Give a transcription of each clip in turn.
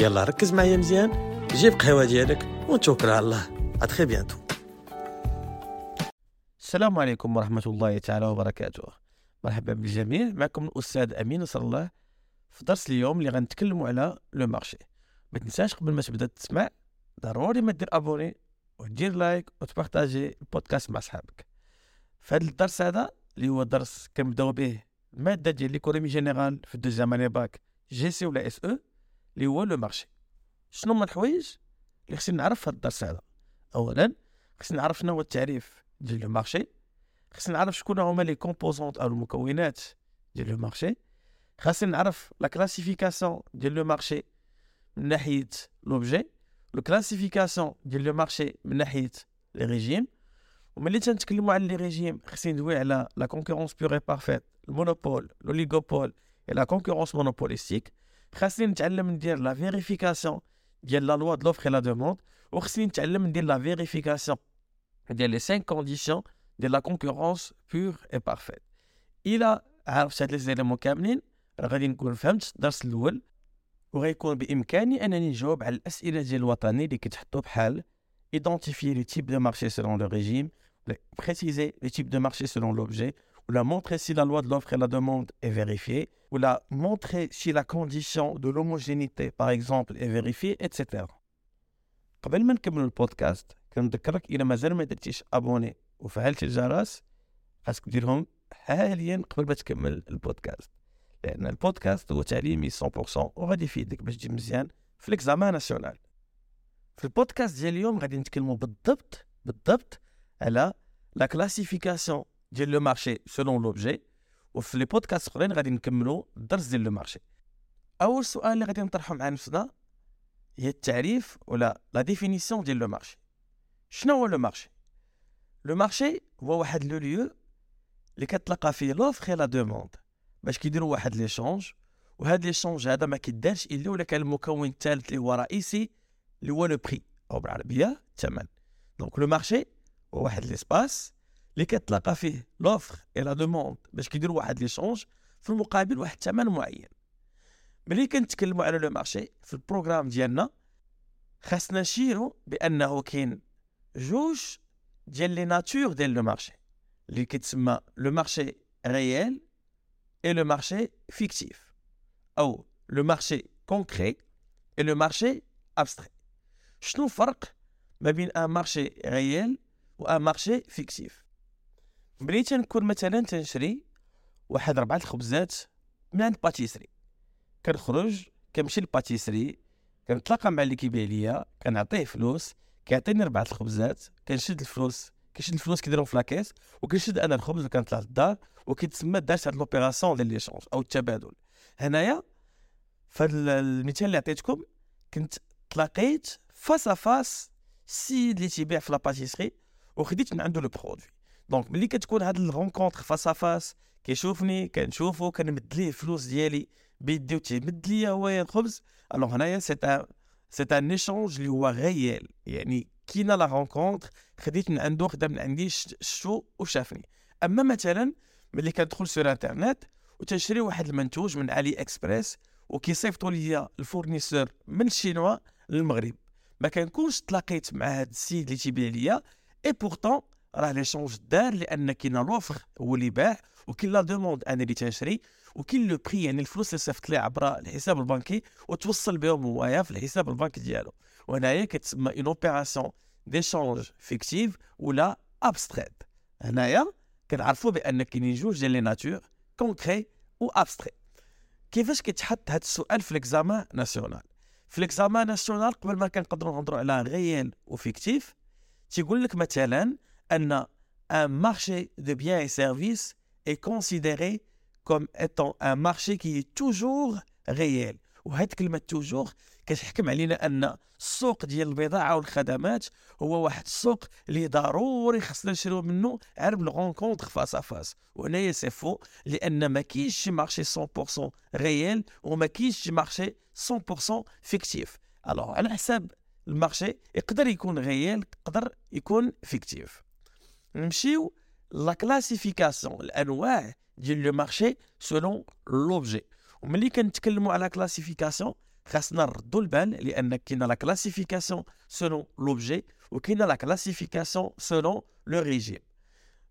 يلا ركز معايا مزيان. جيب قهوة ديالك ونتوكل على الله. à bientôt السلام عليكم ورحمة الله تعالى وبركاته. مرحبا بالجميع. معكم الأستاذ أمين نصر الله في درس اليوم اللي غنتكلموا على le marché. ما تنساش قبل ما تبدأ تسمع ضروري ما دير abonné ودير like وت partager ال podcast مع صحابك في هذا الدرس هذا اللي هو درس كنبدأو به المادة ديال l'économie générale في ال deuxième année bac GC ولا SE اللي هو le marché. شنو هما الحوايج؟ اللي خصني نعرف في هذا الدرس هذا. اولا خصني نعرف شنو هو التعريف ديال le marché. خصني نعرف شكون هما les composantes أو المكونات ديال le marché. خاصني نعرف la classification ديال le marché من ناحية l'objet la classification ديال le marché من ناحية les régimes وملي تنتكلموا على les régimes خصني ندوي على la concurrence et parfaite ال monopole l'oligopole et la concurrence monopolistique خاصني نتعلم ندير la vérification ديال la loi de l'offre la demande وخصني نتعلم ندير la vérification ديال les 5 conditions ديال la concurrence pure et parfaite إلى عرفت هاد les éléments كاملين غادي نكون فهمت الدرس الأول وغيكون بامكاني انني نجاوب على الاسئله ديال الوطني اللي كيتحطوا بحال identifier les types de marché selon le régime, préciser les types de marché selon l'objet, ou la montrer si la loi de l'offre et la demande est vérifiée, ou la montrer si la condition de l'homogénéité, par exemple, est vérifiée, etc. قبل ما نكمل البودكاست كنذكرك إلى مازال ما درتيش أبوني وفعلت الجرس خاصك ديرهم حاليا قبل ما تكمل البودكاست لأن البودكاست هو تعليمي 100% وغادي يفيدك باش تجي مزيان في l'examen national في البودكاست ديال اليوم غادي نتكلموا بالضبط بالضبط على la classification ديال le marché selon l'objet وفي les podcasts أخرين غادي نكملوا الدرس ديال le marché. أول سؤال اللي غادي نطرحه مع نفسنا هي التعريف ولا la définition ديال le marché؟ شنو هو le marché؟ le marché هو واحد le lieu اللي كتلقى فيه l'offre la demande باش كيديروا واحد l'échange وهذا l'échange هذا ما كيدارش إلا ولا كان المكون الثالث اللي هو رئيسي اللي هو le prix أو بالعربية الثمن. donc le marché هو واحد l'espace اللي كتلقى فيه l'offre et la demande باش كيديروا واحد l'échange في المقابل واحد الثمن معين. ملي كنتكلموا على le marché في ال programme ديالنا خاصنا نشيروا بأنه كاين جوج ديال les natures ديال le marché. اللي كيتسمى le marché réel et le marché fictif, ou le marché concret et le marché abstrait. شنو الفرق ما بين un marché réel و un marché fictif ملي تنكون مثلا تنشري واحد ربعة الخبزات من عند pâtisserie كنخرج كنمشي لل pâtisserie كنتلاقى مع اللي كيبيع ليا كنعطيه فلوس كيعطيني ربعة الخبزات كنشد الفلوس كنشد الفلوس كيديرهم في la caisse وكنشد أنا الخبز وكنطلع للدار وكيتسمى دارت هاد l'opération ديال l'échange أو التبادل. هنايا في المثال اللي عطيتكم كنت تلاقيت face à face السيد اللي تيبيع في la pâtisserie وخديت من عنده le produit. donc ملي كتكون هاد ال rencontre face à face كيشوفني كنشوفو كنمد ليه الفلوس ديالي بيدي وتيمد ليا هو الخبز alors هنايا c'est un c'est un échange اللي هو réel يعني كينا la rencontre خديت من عنده خدا من عندي شتو وشافني اما مثلا ملي كندخل sur internet وتنشري واحد المنتوج من AliExpress وكيصيفطوا لي ال fournisseur من الشينوا للمغرب ما كنكونش تلاقيت مع هذا السيد اللي تيبيع ليا et pourtant راه l'échange دار لأن كاين l'offre هو اللي باع وكاين la demande أنا اللي تنشري وكاين le prix يعني الفلوس اللي صيفط لي عبر الحساب البنكي وتوصل بهم هوايا في الحساب البنكي ديالو. وهنايا كتسمى une opération d'échange fictive ولا abstraite هنايا كنعرفوا بأن كاينين جوج ديال les natures concret و abstrait كيفاش كيتحط هذا السؤال في l'examen national في l'examen national قبل ما كنقدروا نهضروا على réel و fictif تيقول لك مثلا أن un marché de biens et services est considéré comme étant un marché qui est toujours réel. وهاد كلمة toujours كتحكم علينا أن السوق ديال البضاعة والخدمات هو واحد السوق اللي ضروري خصنا نشريو منه عبر ال rencontre face à face. وهنايا c'est faux لأن ما كاينش شي marché 100% réel وما كاينش شي marché 100% fictif alors على حساب ال marché يقدر يكون réel يقدر يكون fictif نمشيو la classification الانواع ديال le marché selon l'objet وملي كنتكلموا على classification خاصنا نردوا البال لأن كاينة la classification selon l'objet وكاينه la classification selon le régime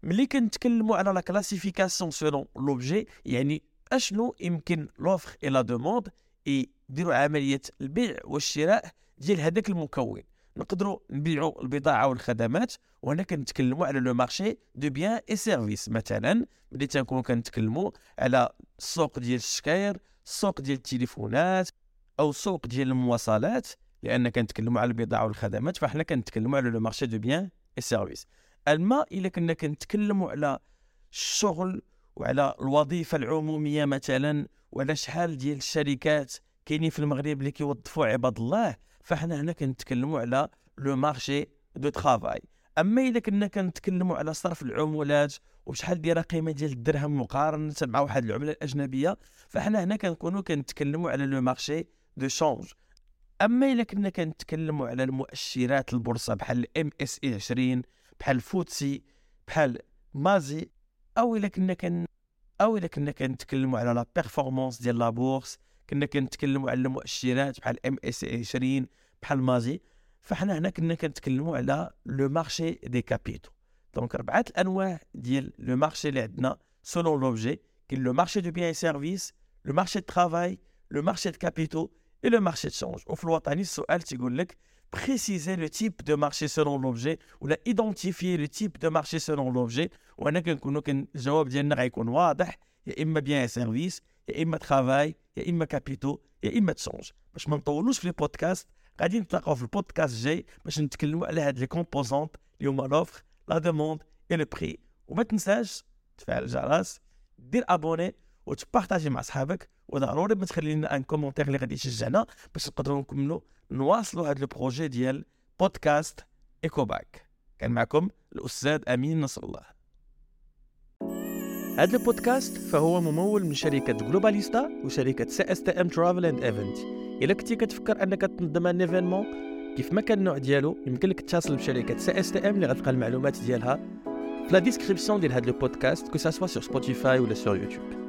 ملي كنتكلموا على la classification selon l'objet يعني اشنو يمكن l'offre et la demande يديروا عمليه البيع والشراء ديال هذاك المكون نقدروا نبيعوا البضاعة والخدمات وهنا كنتكلموا على le marché de biens et services. مثلا ملي تنكونوا كنتكلموا على السوق ديال الشكاير السوق ديال التليفونات أو السوق ديال المواصلات لأن كنتكلموا على البضاعة والخدمات فاحنا كنتكلموا على le marché de biens et services. أما إلا كنا كنتكلموا على الشغل وعلى الوظيفة العمومية مثلا وعلى شحال ديال الشركات كاينين في المغرب اللي كيوظفوا عباد الله فاحنا هنا كنتكلموا على le marché de travail. أما إذا كنا كنتكلموا على صرف العملات وشحال دايرة قيمة ديال الدرهم مقارنة مع واحد العملة الأجنبية فاحنا هنا كنكونوا كنتكلموا على le marché de change. أما إذا كنا كنتكلموا على المؤشرات البورصة بحال ال MSI 20 بحال FTSE بحال MASI أو الا كنا كن أو الا كنا كنتكلموا على la performance ديال la bourse كنا كنتكلموا على المؤشرات بحال MSI 20 بحال MASI فحنا هنا كنا كنتكلموا على le marché des capitaux. Donc اربعه الأنواع ديال le marché اللي عندنا selon l'objet كاين le marché de biens services le marché de travail le marché de capitaux et le marché de change وفي الوطني السؤال تيقول لك précisez le type de marché selon l'objet ولا identifiez le type de marché selon l'objet وهنا كنكونوا كان الجواب ديالنا غيكون واضح يا إما biens services يا اما travail يا اما capitaux يا اما change باش ما نطولوش في البودكاست غادي نتلاقاو في البودكاست الجاي باش نتكلموا على هاد les composantes اللي هما l'offre la demande et le prix وما تنساش تفعل الجرس دير abonner وتبارطاجي مع صحابك وضروري ما تخلي لنا un commentaire اللي غادي يشجعنا باش نقدروا نكملوا نواصلوا هذا ال projet ديال بودكاست Ecobac كان معكم الاستاذ امين نصر الله هذا البودكاست فهو ممول من شركة Globalista وشركة CSTM Travel and Event إلا كنتي كتفكر أنك تنظم un événement كيف ما كان النوع ديالو يمكن لك تتصل بشركة CSTM اللي غتلقى المعلومات ديالها في la description ديال هذا البودكاست que ce soit sur Spotify ولا sur YouTube